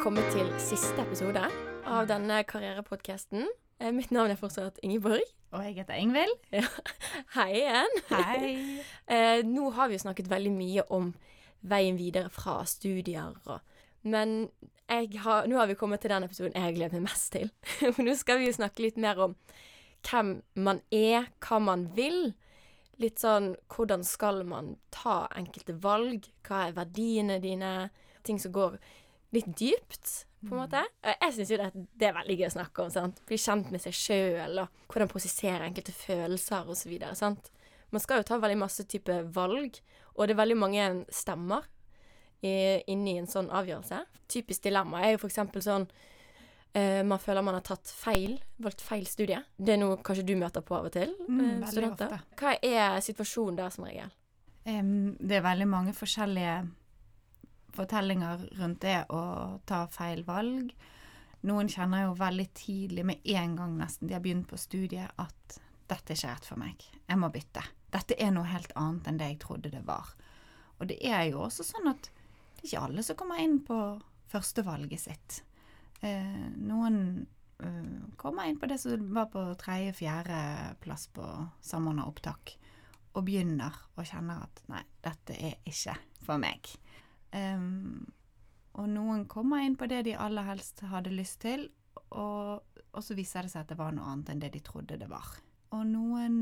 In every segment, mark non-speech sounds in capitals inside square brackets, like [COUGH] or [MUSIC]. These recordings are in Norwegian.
kommet til siste episode av denne karrierepodkasten. Eh, Mitt navn er fortsatt Ingeborg. Og jeg heter Ingvild. [LAUGHS] Hei igjen. Hei. [LAUGHS] Eh, nå har vi jo snakket veldig mye om veien videre fra studier og Men har, nå har vi kommet til den episoden jeg gleder meg mest til. [LAUGHS] For nå skal vi jo snakke litt mer om hvem man er, hva man vil. Litt sånn hvordan skal man ta enkelte valg? Hva er verdiene dine? Ting som går litt dypt, på en måte. Eh, Jeg syns jo det, det er veldig gøy å snakke om. sant? Bli kjent med seg sjøl, og hvordan prosessere enkelte følelser osv. Man skal jo ta veldig masse type valg, og det er veldig mange stemmer i, inni en sånn avgjørelse. Typisk dilemma er jo eksempel sånn uh, Man føler man har tatt feil, valgt feil studie. Det er noe kanskje du møter på av og til, Mm, eh, studenter. ofte. Hva er situasjonen der som regel? Um, det er veldig mange forskjellige fortellinger rundt det å ta feil valg. Noen kjenner jo veldig tidlig, med en gang nesten de har begynt på studiet, at dette er ikke rett for meg. Jeg må bytte. Dette er noe helt annet enn det jeg trodde det var. Og det er jo også sånn at det er ikke alle som kommer inn på førstevalget sitt. Eh, noen eh, kommer inn på det som var på tredje-fjerde plass på Samordna opptak, og begynner å kjenne at nei, dette er ikke for meg. Em, og noen kommer inn på det de aller helst hadde lyst til, og, og så viser det seg at det var noe annet enn det de trodde det var. Og noen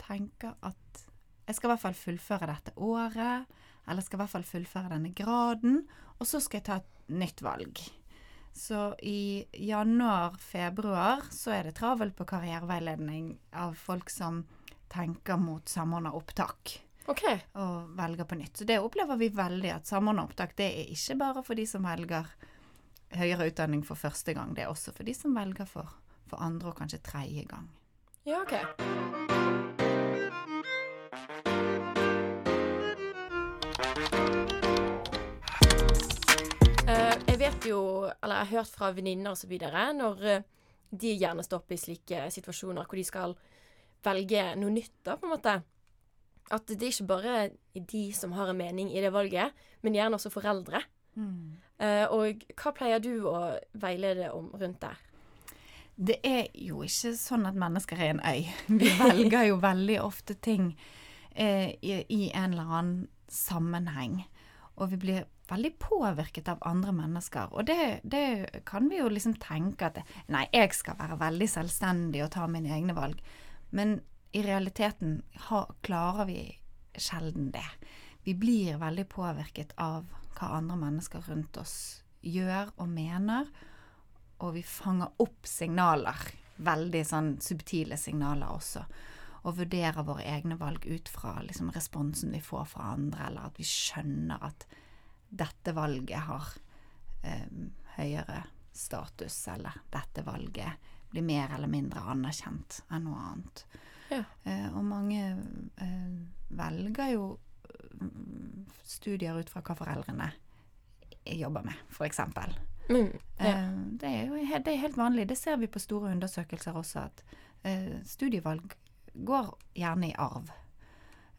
tenker at jeg skal i hvert fall fullføre dette året, eller skal i hvert fall fullføre denne graden, og så skal jeg ta et nytt valg. Så i januar-februar så er det travelt på karriereveiledning av folk som tenker mot samordna opptak OK. og velger på nytt. Så det opplever vi veldig, at samordna opptak det er ikke bare for de som velger høyere utdanning for første gang, det er også for de som velger for, for andre og kanskje tredje gang. Ja, OK. Eh, jeg vet jo, eller jeg har hørt fra venninner osv., når eh, de gjerne står oppe i slike situasjoner hvor de skal velge noe nytt, da, på en måte. At det er ikke bare de som har en mening i det valget, men gjerne også foreldre. Eh, og hva pleier du å veilede om rundt der? Det er jo ikke sånn at mennesker er en øy. [LAUGHS] Vi velger jo veldig ofte ting eh, i, i en eller annen sammenheng. Og vi blir veldig påvirket av andre mennesker. Og det, det kan vi jo liksom tenke at nei, jeg skal være veldig selvstendig og ta mine egne valg. Men i realiteten ha, klarer vi sjelden det. Vi blir veldig påvirket av hva andre mennesker rundt oss gjør og mener og vi fanger opp signaler, veldig sånn subtile signaler også, og vurderer våre egne valg ut fra liksom, responsen vi får fra andre, eller at vi skjønner at dette valget har eh, høyere status, eller dette valget blir mer eller mindre anerkjent enn noe annet. Ja. Eh, og mange eh, velger jo mm, studier ut fra hva foreldrene jobber med, eksempel. Mm, ja. Eh, Det er jo det er helt vanlig. Det ser vi på store undersøkelser også, at eh, studievalg går gjerne i arv.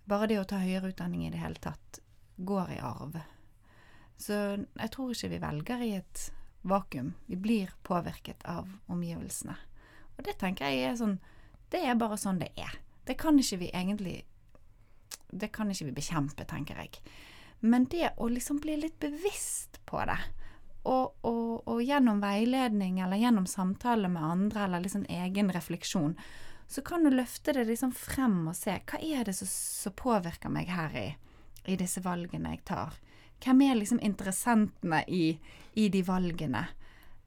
Bare det å ta høyere utdanning i det hele tatt går i arv. Så jeg tror ikke vi velger i et vakuum. Vi blir påvirket av omgivelsene. Og det tenker jeg er sånn Det er bare sånn det er. Det kan ikke vi egentlig Det kan ikke vi bekjempe, tenker jeg. Men det å liksom bli litt bevisst på det, og, og, og gjennom veiledning eller gjennom samtale med andre eller liksom egen refleksjon, så kan du løfte det liksom frem og se hva er det som, påvirker meg her i, i disse valgene jeg tar. Hvem er liksom interessentene i, i de valgene?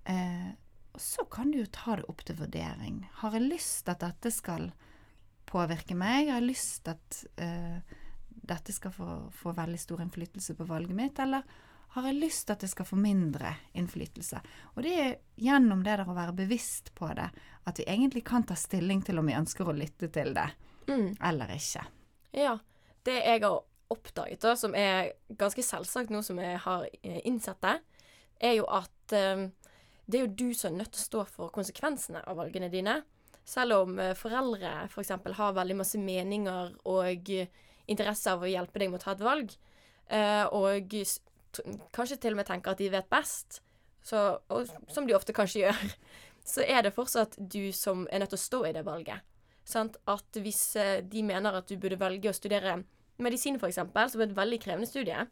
Eh, og så kan du jo ta det opp til vurdering. Har jeg lyst at dette skal påvirke meg? Har jeg lyst at uh, dette skal få, få veldig stor innflytelse på valget mitt, eller har jeg lyst at det skal få mindre innflytelse? Og det er gjennom det der å være bevisst på det, at vi egentlig kan ta stilling til om vi ønsker å lytte til det Mm. eller ikke. Ja. Det jeg har oppdaget, da, som er ganske selvsagt nå som jeg har eh, innsett det, er jo at eh, det er jo du som er nødt til å stå for konsekvensene av valgene dine. Selv om eh, foreldre f.eks. har veldig masse meninger og eh, interesse av å hjelpe deg med å ta et valg, eh, og kanskje til og med tenker at de vet best, så, og som de ofte kanskje gjør, [LAUGHS] så er det fortsatt du som er nødt til å stå i det valget. Sant? At hvis de mener at du burde velge å studere medisin, f.eks., som er et veldig krevende studie,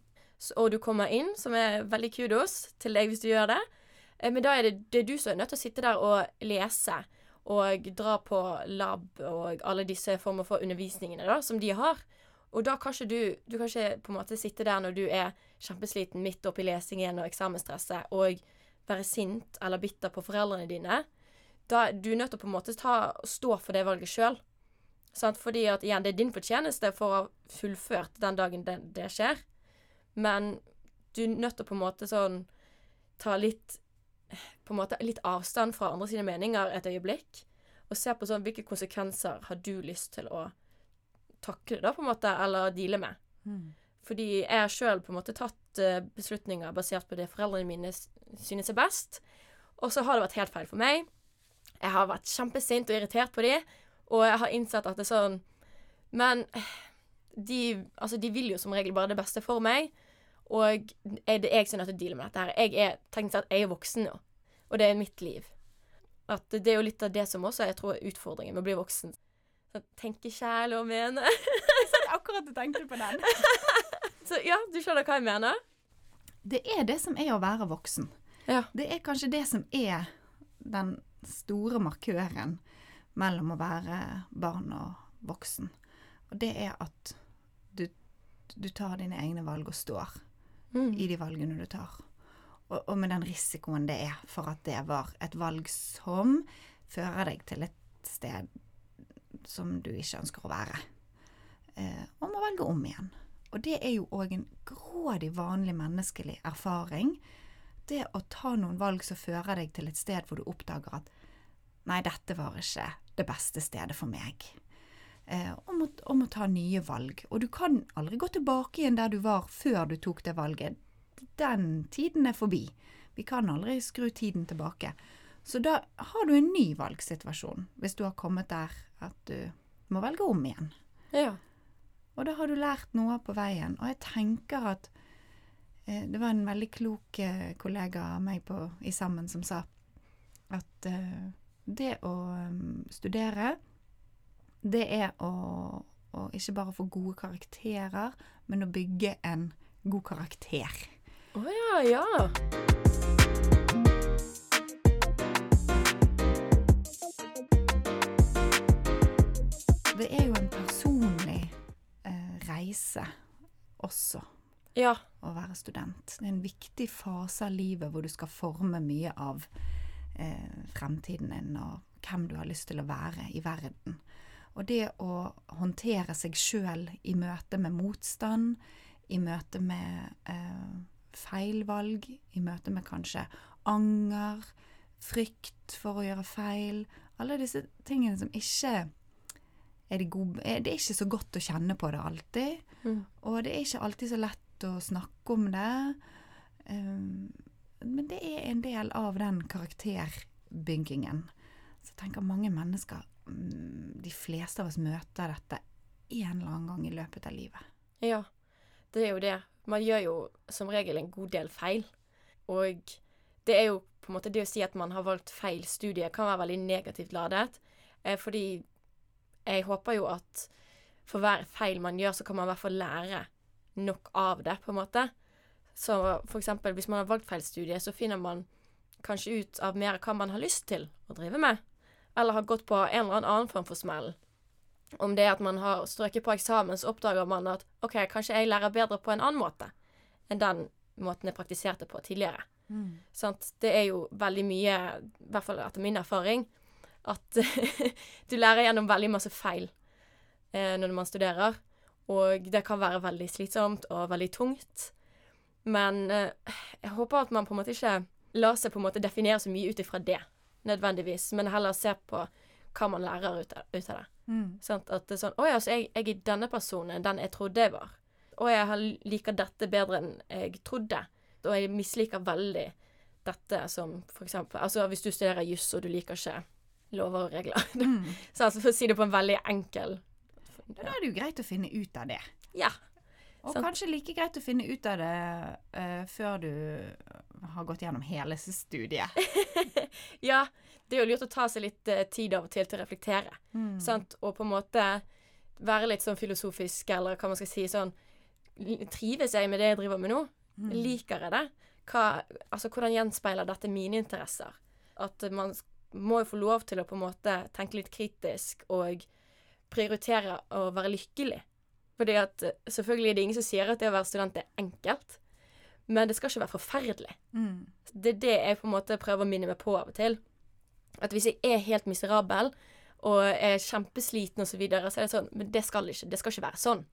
og du kommer inn, som er veldig kudos til deg hvis du gjør det, men da er det, det er du som er nødt til å sitte der og lese og dra på lab og alle disse former for undervisningene da, som de har. Og da kan ikke du Du kan ikke på en måte sitte der når du er kjempesliten midt oppi lesingen og eksamensstresset og være sint eller bitter på foreldrene dine. Da Du er nødt til å på en måte ta, stå for det valget sjøl. Fordi at igjen, det er din fortjeneste for å ha fullført den dagen det, det skjer. Men du er nødt til å på en måte sånn ta litt på en måte litt avstand fra andre sine meninger et øyeblikk. Og se på sånn hvilke konsekvenser har du lyst til å takle, da, på en måte, eller deale med. Mm. Fordi jeg har sjøl på en måte tatt eh, beslutninger basert på det foreldrene mine synes er best. Og så har det vært helt feil for meg. Jeg har vært kjempesint og irritert på de, og jeg har innsett at det er sånn Men de, altså, de vil jo som regel bare det beste for meg. Og er det jeg som er nødt til å deale med dette her. Jeg er tenkt at jeg er voksen nå, og det er mitt liv. At det er jo litt av det som også jeg tror er utfordringen med å bli voksen. Så tenke sjæl [LAUGHS] og mene. Akkurat du tenkte på den. [LAUGHS] Så ja, du skjønner hva jeg mener? Det er det som er å være voksen. Ja. Det er kanskje det som er den store markøren mellom å være barn og voksen. Og det er at du, du tar dine egne valg og står Mm. i de valgene du tar. Og, og med den risikoen det er for at det var et valg som fører deg til et sted som du ikke ønsker å være. Eh, og må velge om igjen. Og det er jo òg en grådig vanlig menneskelig erfaring. Det å ta noen valg som fører deg til et sted hvor du oppdager at Nei, dette var ikke det beste stedet for meg. Eh, om, å, om å ta nye valg. Og du kan aldri gå tilbake igjen der du var før du tok det valget. Den tiden er forbi. Vi kan aldri skru tiden tilbake. Så da har du en ny valgsituasjon, hvis du har kommet der at du må velge om igjen. Ja. Og da har du lært noe på veien. Og jeg tenker at eh, Det var en veldig klok eh, kollega av meg på, i Sammen som sa at eh, det å um, studere, det er å, å ikke bare få gode karakterer, men å bygge en god karakter. Å ja, ja. Det er jo en personlig eh, reise også Ja. å være student. Det er en viktig fase av livet hvor du skal forme mye av eh, fremtiden din og hvem du har lyst til å være i verden. Og det å håndtere seg sjøl i møte med motstand, i møte med eh, feilvalg, i møte med kanskje anger, frykt for å gjøre feil Alle disse tingene som ikke er de gode er- Det er ikke så godt å kjenne på det alltid. Mm. Og det er ikke alltid så lett å snakke om det. Um, men det er en del av den karakterbyggingen. Så tenker mange mennesker, mm, de fleste av oss møter dette en eller annen gang i løpet av livet. Ja, det er jo det. Man gjør jo som regel en god del feil. Og det er jo på en måte det å si at man har valgt feil studie, kan være veldig negativt ladet. Eh, fordi jeg håper jo at for hver feil man gjør, så kan man i hvert fall lære nok av det, på en måte. Så eksempel hvis man har valgt feil studie, så finner man kanskje ut av mer hva man har lyst til å drive med. Eller har gått på en eller annen form for smell. Om det er at man har strøket på eksamen, så oppdager man at OK, kanskje jeg lærer bedre på en annen måte enn den måten jeg praktiserte på tidligere. Sant? Det er jo veldig mye, i hvert fall etter min erfaring, at [LAUGHS] du lærer gjennom veldig masse feil eh, når man studerer. Og det kan være veldig slitsomt og veldig tungt. Men eh, jeg håper at man på en måte ikke lar seg på en måte definere så mye ut ifra det, nødvendigvis, men heller se på hva man lærer ut av, ut av det. Mm. Sånn, At det er sånn Å ja, så jeg, jeg er denne personen den jeg trodde jeg var. Og jeg liker dette bedre enn jeg trodde. Og jeg misliker veldig dette som for eksempel Altså hvis du studerer juss og du liker ikke lover og regler. [LAUGHS] Mm. så altså, for å si det på en veldig enkel Da er det jo greit å finne ut av det. Ja. Og Sant. kanskje like greit å finne ut av det uh, før du har gått gjennom hele studiet. [LAUGHS] Ja, det er jo lurt å ta seg litt eh, tid av og til til å reflektere. Mm. Sant? Og på en måte være litt sånn filosofisk, eller hva man skal si sånn Trives jeg med det jeg driver med nå? Mm. Liker jeg det? Hva, altså, hvordan gjenspeiler dette mine interesser? At man må jo få lov til å på en måte tenke litt kritisk og prioritere å være lykkelig. Fordi at eh, selvfølgelig er det ingen som sier at det å være student er enkelt, men det skal ikke være forferdelig. Mm. Det er det jeg på en måte prøver å minne meg på av og til. At hvis jeg er helt miserabel og er kjempesliten og så videre, så er det sånn Men det skal ikke, det skal ikke være sånn.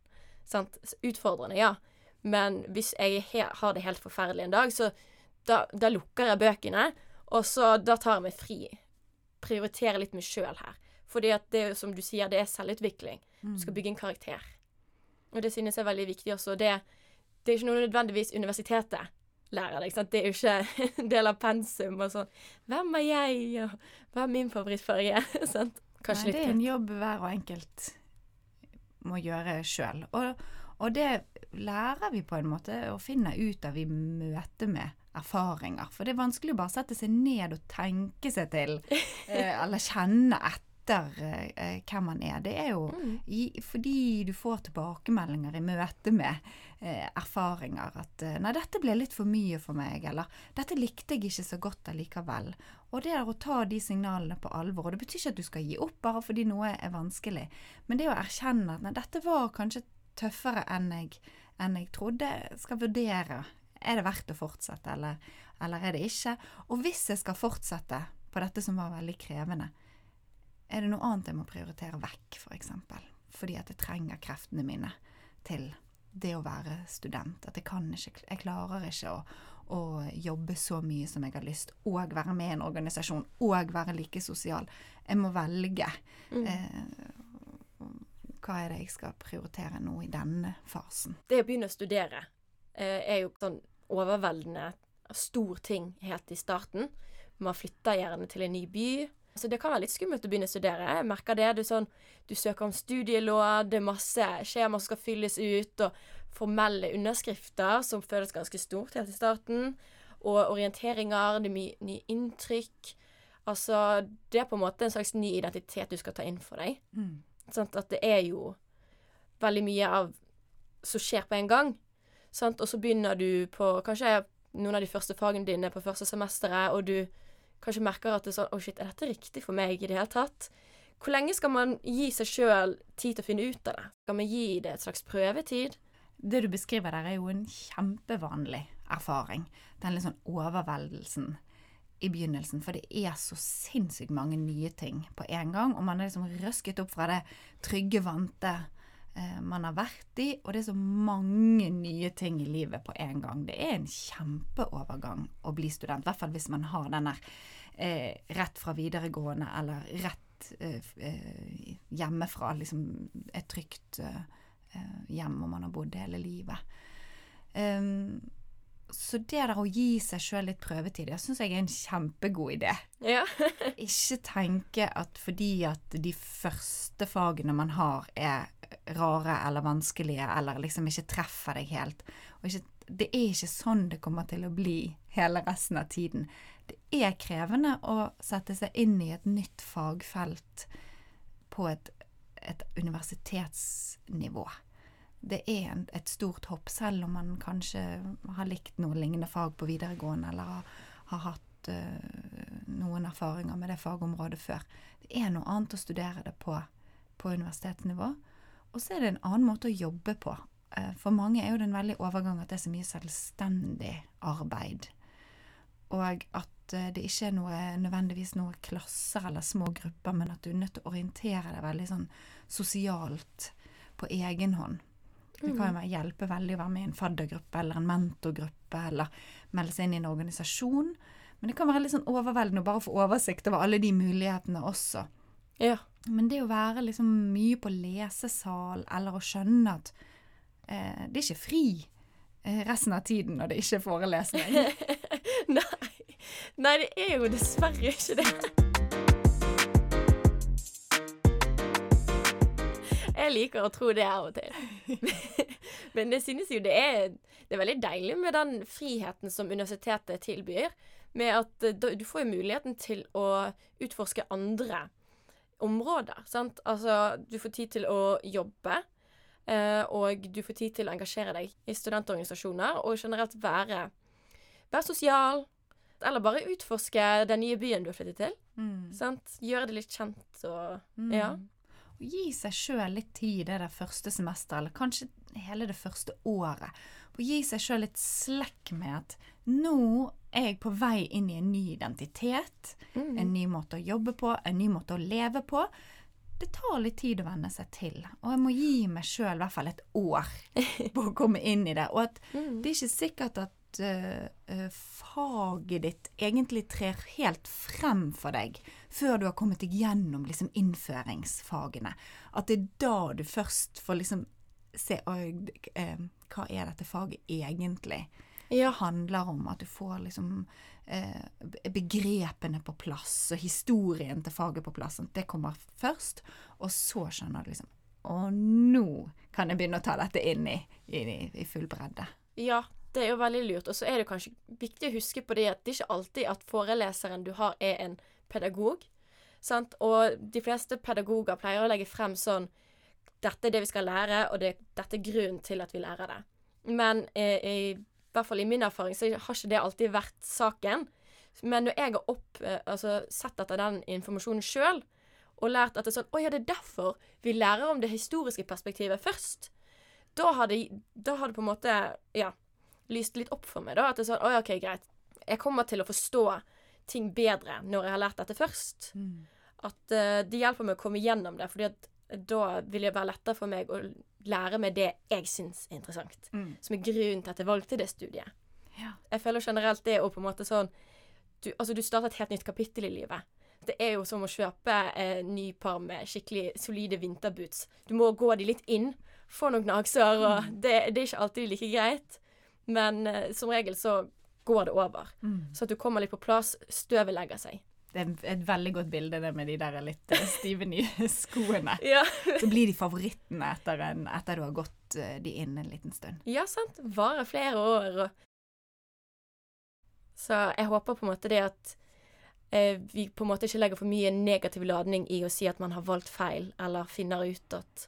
Sant? Utfordrende, ja. Men hvis jeg er har det helt forferdelig en dag, så da, da lukker jeg bøkene, og så da tar jeg meg fri. Prioriterer litt meg sjøl her. Fordi at det er som du sier, det er selvutvikling. Du skal bygge en karakter. Og det synes jeg er veldig viktig også. Det, det er ikke noe nødvendigvis universitetet lærer deg. Det er jo ikke [LAUGHS] en del av pensum og sånn. Hvem er jeg, og hva er min favorittfarge? [LAUGHS] sant? Kanskje Nei, det er en jobb hver og enkelt må gjøre sjøl. Og, og det lærer vi på en måte å finne ut av i møte med erfaringer. For det er vanskelig å bare sette seg ned og tenke seg til, [LAUGHS] eh, eller kjenne etter eh, hvem man er. Det er jo Mm. i, fordi du får tilbakemeldinger i møte med eh, erfaringer at eh, 'nei, dette ble litt for mye for meg', eller 'dette likte jeg ikke så godt allikevel'. Og det er å ta de signalene på alvor. Og det betyr ikke at du skal gi opp bare fordi noe er vanskelig, men det å erkjenne at 'nei, dette var kanskje tøffere enn jeg, enn jeg trodde', skal vurdere. Er det verdt å fortsette, eller, eller er det ikke? Og hvis jeg skal fortsette på dette som var veldig krevende, er det noe annet jeg må prioritere vekk, f.eks. For eksempel? Fordi at jeg trenger kreftene mine til det å være student. At jeg kan ikke Jeg klarer ikke å, å jobbe så mye som jeg har lyst, og være med i en organisasjon, og være like sosial. Jeg må velge. Mm. Eh, hva er det jeg skal prioritere nå i denne fasen? Det å begynne å studere eh, er jo sånn overveldende stor ting helt i starten. Man flytter gjerne til en ny by. Så det kan være litt skummelt å begynne å studere. Jeg merker det. Du, sånn, du søker om studielån, det er masse skjemaer som skal fylles ut, og formelle underskrifter som føles ganske stort helt i starten. Og orienteringer, det er mye nye inntrykk. Altså, det er på en måte en slags ny identitet du skal ta inn for deg. Mm. Sånn At det er jo veldig mye av som skjer på en gang. Sant? Og så begynner du på kanskje noen av de første fagene dine på første semesteret, og du kanskje merker at det er sånn Å, shit, er dette riktig for meg i det hele tatt? Hvor lenge skal man gi seg sjøl tid til å finne ut av det? Skal man gi det et slags prøvetid? Det du beskriver der, er jo en kjempevanlig erfaring. Den litt sånn overveldelsen i begynnelsen. For det er så sinnssykt mange nye ting på en gang. Og man er liksom røsket opp fra det trygge, vante man har vært i. Og det er så mange nye ting i livet på en gang. Det er en kjempeovergang å bli student. I hvert fall hvis man har den der eh, rett fra videregående eller rett eh, eh, hjemmefra. Liksom et trygt eh, eh, hjem hvor man har bodd hele livet. Um, så det der å gi seg sjøl litt prøvetid, det syns jeg er en kjempegod idé. Ja. [LAUGHS] [LAUGHS] Ikke tenke at fordi at de første fagene man har er rare eller vanskelige, eller liksom ikke treffer deg helt. Ikke, det er ikke sånn det kommer til å bli hele resten av tiden. Det er krevende å sette seg inn i et nytt fagfelt på et, et universitetsnivå. Det er et stort hopp, selv om man kanskje har likt noe lignende fag på videregående, eller har, har hatt uh, noen erfaringer med det fagområdet før. Det er noe annet å studere det på på universitetsnivå. Og så er det en annen måte å jobbe på. Uh, For mange er jo det en veldig overgang at det er så mye selvstendig arbeid. Og at uh, det ikke er noe, nødvendigvis noen klasser eller små grupper, men at du er nødt til å orientere deg veldig sånn sosialt på egen hånd. Det kan jo hjelpe veldig å være med i en faddergruppe eller en mentorgruppe, eller melde seg inn i en organisasjon. Men det kan være litt sånn overveldende å bare få oversikt over alle de mulighetene også. ja. Men det å være liksom mye på lesesal, eller å skjønne at eh, det er ikke fri eh, resten av tiden når det ikke er forelesning. [LAUGHS] Nei. Nei, det er jo dessverre ikke det. Jeg liker å tro det av og til. [LAUGHS] Men jeg synes jo det er, det er veldig deilig med den friheten som universitetet tilbyr. Med at eh, du får jo muligheten til å utforske andre områder. Sant? Altså, du får tid til å jobbe. eh, Og du får tid til å engasjere deg i studentorganisasjoner og generelt være, være sosial. Eller bare utforske den nye byen du har flyttet til. Mm. Sant? Gjøre det litt kjent og Mm. Ja. Og gi seg sjøl litt tid det der første semesteret, eller kanskje hele det første året. Og gi seg sjøl litt slekk med at nå er jeg på vei inn i en ny identitet. Mm. En ny måte å jobbe på, en ny måte å leve på. Det tar litt tid å venne seg til, og jeg må gi meg sjøl i hvert fall et år [LAUGHS] på å komme inn i det. Og at Mm. det er ikke sikkert at eh, faget ditt egentlig trer helt frem for deg før du har kommet deg gjennom liksom, innføringsfagene. At det er da du først får liksom se uh, hva er dette faget egentlig Ja. handler om. At du får liksom begrepene på plass, og historien til faget på plass. Sånn, Det kommer først, og så skjønner du liksom Å, nå kan jeg begynne å ta dette inn i, i, i full bredde. Ja, det er jo veldig lurt. Og så er det kanskje viktig å huske på det at det er ikke alltid at foreleseren du har, er en pedagog. Sant? Og de fleste pedagoger pleier å legge frem sånn Dette er det vi skal lære, og det, dette er grunnen til at vi lærer det. Men eh, i hvert fall i min erfaring så har ikke det alltid vært saken. Men når jeg har opp, eh, altså, sett etter den informasjonen sjøl, og lært at det er sånn Å ja, det er derfor vi lærer om det historiske perspektivet først. Da har det, på en måte ja, lyst litt opp for meg. da, At det er sånn OK, greit. Jeg kommer til å forstå ting bedre når jeg har lært dette først. At uh, det hjelper meg å komme gjennom det, fordi at da vil det være lettere for meg å lære meg det jeg syns er interessant. Mm. Som er grunnen til at jeg valgte det studiet. Ja. Jeg føler generelt det å på en måte sånn du, Altså, du starter et helt nytt kapittel i livet. Det er jo som å kjøpe en ny par med skikkelig solide vinterboots. Du må gå de litt inn, få noen gnagsår, og det, det er ikke alltid like greit. Men eh, som regel så går det over. Mm. Så at du kommer litt på plass, støvet legger seg. Det er et veldig godt bilde, det med de der litt eh, stive nye [LAUGHS] skoene. [LAUGHS] Ja. Så blir de favorittene etter, en, etter du har gått eh, de inn en liten stund. Ja, sant. Varer flere år. Så jeg håper på en måte det at eh, vi på en måte ikke legger for mye negativ ladning i å si at man har valgt feil, eller finner ut at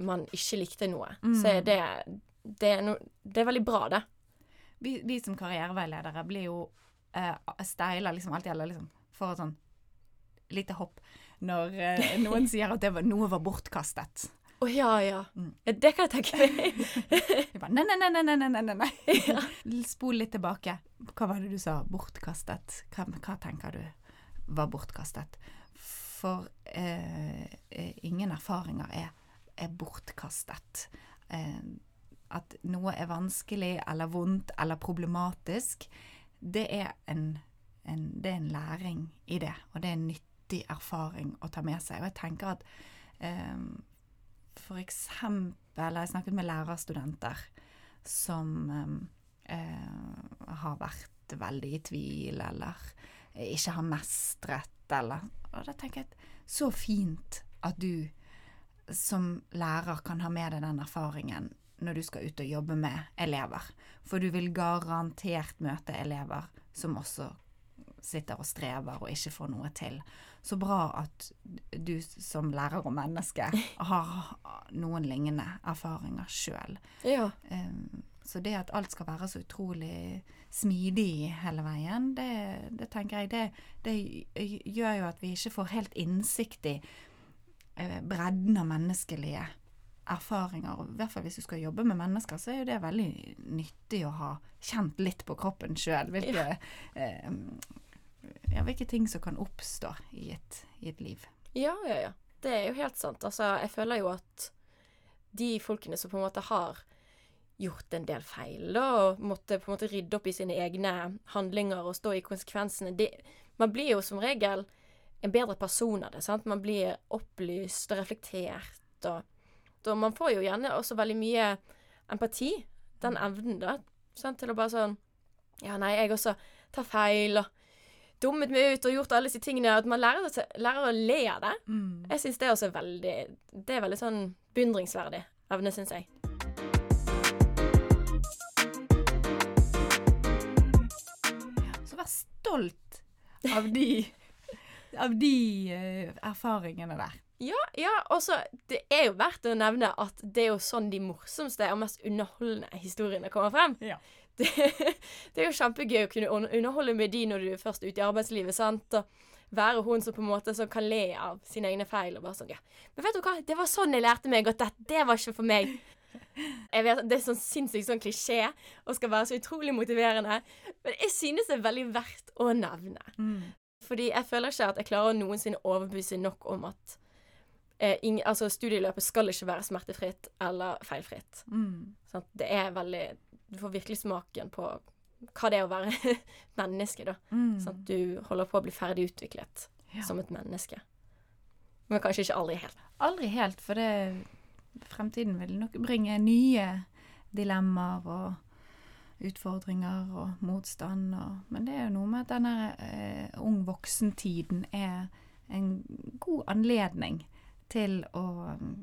man ikke likte noe. Mm. Så det, det, er no, det er veldig bra, det. Vi, vi som karriereveiledere blir jo eh, steila liksom alltid, eller liksom får et sånn lite hopp når eh, noen [LAUGHS] sier at det var, noe var bortkastet. Å ja, ja. Mm. Det kan jeg tenke meg. [LAUGHS] Vi bare nei, nei, nei, nei, nei, nei, nei, nei. [LAUGHS] Spol litt tilbake. Hva var det du sa? Bortkastet. Hva, hva tenker du var bortkastet? For eh, eh, ingen erfaringer er, er bortkastet. Eh, at noe er vanskelig eller vondt eller problematisk, det er en, en, det er en læring i det. Og det er en nyttig erfaring å ta med seg. Og jeg tenker at um, for eksempel Jeg snakket med lærerstudenter som um, uh, har vært veldig i tvil, eller ikke har mestret, eller Og da tenker jeg at så fint at du som lærer kan ha med deg den erfaringen når du skal ut og jobbe med elever. For du vil garantert møte elever som også sitter og strever og ikke får noe til. Så bra at du som lærer og menneske [LAUGHS] har noen lignende erfaringer sjøl. Ja. Så det at alt skal være så utrolig smidig hele veien, det, det tenker jeg det, det gjør jo at vi ikke får helt innsikt i eh, bredden av menneskelige erfaringer. Og I hvert fall hvis du skal jobbe med mennesker, så er jo det veldig nyttig å ha kjent litt på kroppen sjøl. Hvilke, eh, ja, hvilke ting som kan oppstå i et, i et liv. Ja, ja, ja. Det er jo helt sant. Altså, jeg føler jo at de folkene som på en måte har gjort en del feil, da, og måtte på en måte rydde opp i sine egne handlinger og stå i konsekvensene de, Man blir jo som regel en bedre person av det. sant? Man blir opplyst og reflektert, og, og man får jo gjerne også veldig mye empati. Den evnen, da. Sånn, til å bare sånn Ja, nei, jeg også tar feil, og dummet meg ut og gjort alle disse tingene. At man lærer, lærer å le av det. Mm. Jeg syns det er også veldig Det er veldig sånn beundringsverdig evne, syns jeg. Så vær stolt av de, av de eh, erfaringene der. Ja, ja, og så Det er jo verdt å nevne at det er jo sånn de morsomste og mest underholdende historiene kommer frem. Ja. Det, [LAUGHS] det er jo kjempegøy å kunne underholde med de når du er først ute i arbeidslivet. sant? Og være hun som på en måte kan le av sine egne feil. og bare sånn, ja. Men vet du hva, det var sånn jeg lærte meg at det, det var ikke for meg. [LAUGHS] Jeg vet, Det er sånn sinnssykt sånn klisjé og skal være så utrolig motiverende. Men jeg synes det er veldig verdt å nevne. Mm. Fordi jeg føler ikke at jeg klarer å noensinne overbevise nok om at eh, ing, altså studieløpet skal ikke være smertefritt eller feilfritt. Mm. Sånn, Det er veldig Du får virkelig smaken på hva det er å være [LAUGHS] menneske, da. Mm. Sånn, Du holder på å bli ferdig utviklet Ja. som et menneske. Men kanskje ikke aldri helt. Aldri helt, for det fremtiden vil nok bringe nye dilemmaer og utfordringer og motstand. Og, men det er jo noe med at denne eh, ung voksen-tiden er en god anledning til å mm,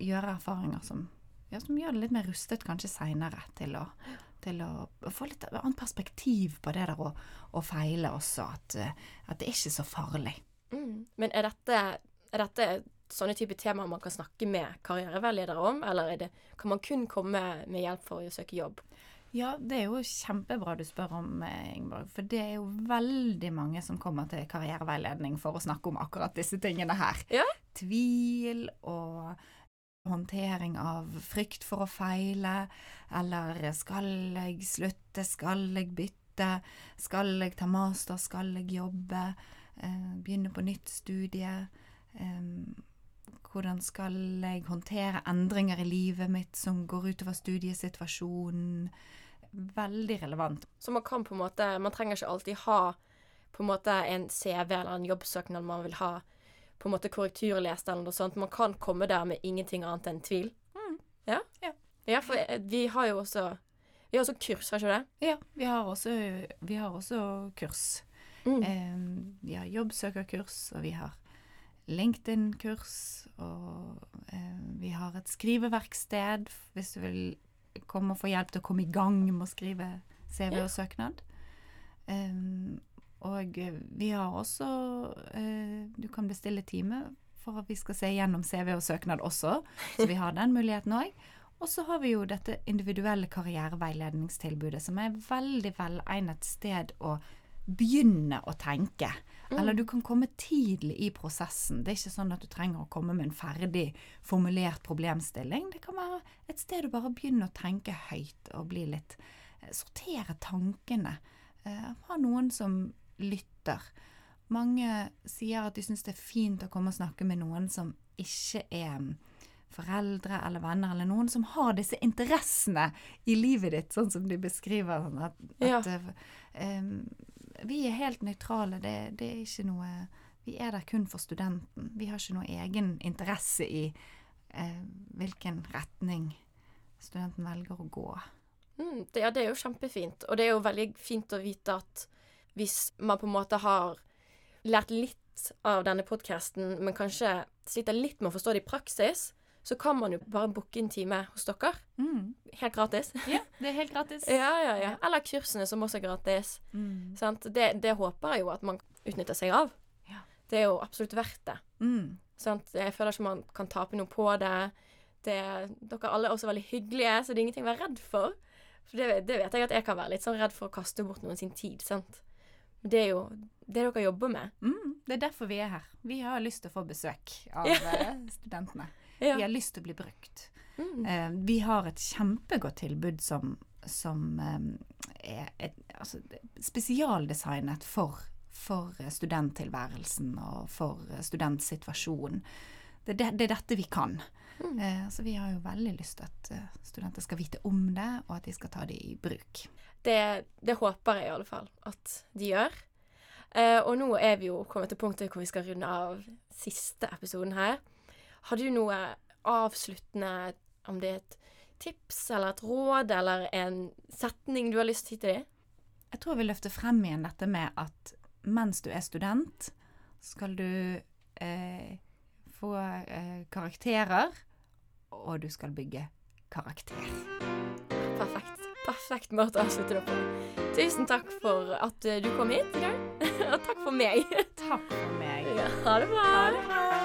gjøre erfaringer som, ja, som gjør det litt mer rustet kanskje seinere til til å få litt annet perspektiv på det der å, å feile også, at, eh, at det er ikke så farlig. Mm. Men er dette, er dette sånne type temaer man kan snakke med karriereveiledere om, eller er det, kan man kun komme med hjelp for å søke jobb? Ja, det er jo kjempebra du spør om, eh, Ingeborg. For det er jo veldig mange som kommer til karriereveiledning for å snakke om akkurat disse tingene her. Ja. Tvil og håndtering av frykt for å feile, eller skal jeg slutte, skal jeg bytte, skal jeg ta master, skal jeg jobbe, eh, begynne på nytt studie. Eh, hvordan skal jeg håndtere endringer i livet mitt som går utover studiesituasjonen? Veldig relevant. Så man kan på en måte Man trenger ikke alltid ha på en måte en CV eller en jobbsøknad man vil ha på en måte korrekturlest eller noe sånt. Man kan komme der med ingenting annet enn tvil. Mm. Ja? Ja. Ja, for eh, vi har jo også Vi har også kurs, har ikke det? Ja, vi har også, vi har også kurs. Mm. Eh, vi har jobbsøkerkurs, og vi har LinkedIn-kurs, og eh, vi har et skriveverksted hvis du vil komme og få hjelp til å komme i gang med å skrive CV og søknad. Eh, og vi har også eh, Du kan bestille time for at vi skal se gjennom CV og søknad også, så vi har den muligheten òg. Og så har vi jo dette individuelle karriereveiledningstilbudet, som er veldig velegnet sted å begynne å tenke. Eller du kan komme tidlig i prosessen. Det er ikke sånn at du trenger å komme med en ferdig formulert problemstilling. Det kan være et sted å bare begynne å tenke høyt og bli litt eh, Sortere tankene. Eh, ha noen som lytter. Mange sier at de syns det er fint å komme og snakke med noen som ikke er mm, foreldre eller venner, eller noen som har disse interessene i livet ditt, sånn som de beskriver. Sånn at, Ja. at eh, em, vi er helt nøytrale. Det, det er ikke noe Vi er der kun for studenten. Vi har ikke noe egen interesse i eh, hvilken retning studenten velger å gå. Mm, det, ja, det er jo kjempefint. Og det er jo veldig fint å vite at hvis man på en måte har lært litt av denne podkasten, men kanskje sliter litt med å forstå det i praksis, så kan man jo bare booke en time hos dere. Mm. Helt gratis. Ja, det er helt gratis. [LAUGHS] Ja, ja, ja. Eller kursene, som også er gratis. Mm. Sant? Det, det håper jeg jo at man utnytter seg av. Ja. Det er jo absolutt verdt det. Mm. Sant? Jeg føler ikke man kan tape noe på det. det. Dere alle er også veldig hyggelige, så det er ingenting å være redd for. For det, det vet jeg at jeg kan være litt sånn redd for å kaste bort noen sin tid. sant? Men det er jo det dere jobber med. Mm. Det er derfor vi er her. Vi har lyst til å få besøk av eh, studentene. Ja. Vi har lyst til å bli brukt. Mm. Eh, vi har et kjempegodt tilbud som, som eh, er et, altså, spesialdesignet for, for studenttilværelsen og for studentsituasjonen. Det, det, det er dette vi kan. Mm. Eh, så vi har jo veldig lyst til at eh, studenter skal vite om det, og at de skal ta det i bruk. Det, det håper jeg i alle fall at de gjør. Eh, og nå er vi jo kommet til punktet hvor vi skal runde av siste episoden her. Har du noe avsluttende, om det er et tips eller et råd eller en setning du har lyst til å gi? Jeg tror jeg vil løfte frem igjen dette med at mens du er student, skal du eh, få eh, karakterer, og du skal bygge karakter. Perfekt. Perfekt måte å avslutte det på. Tusen takk for at du kom hit i dag. [LAUGHS] Og takk for meg. Takk for meg. Ja, ha det bra. Ha det bra.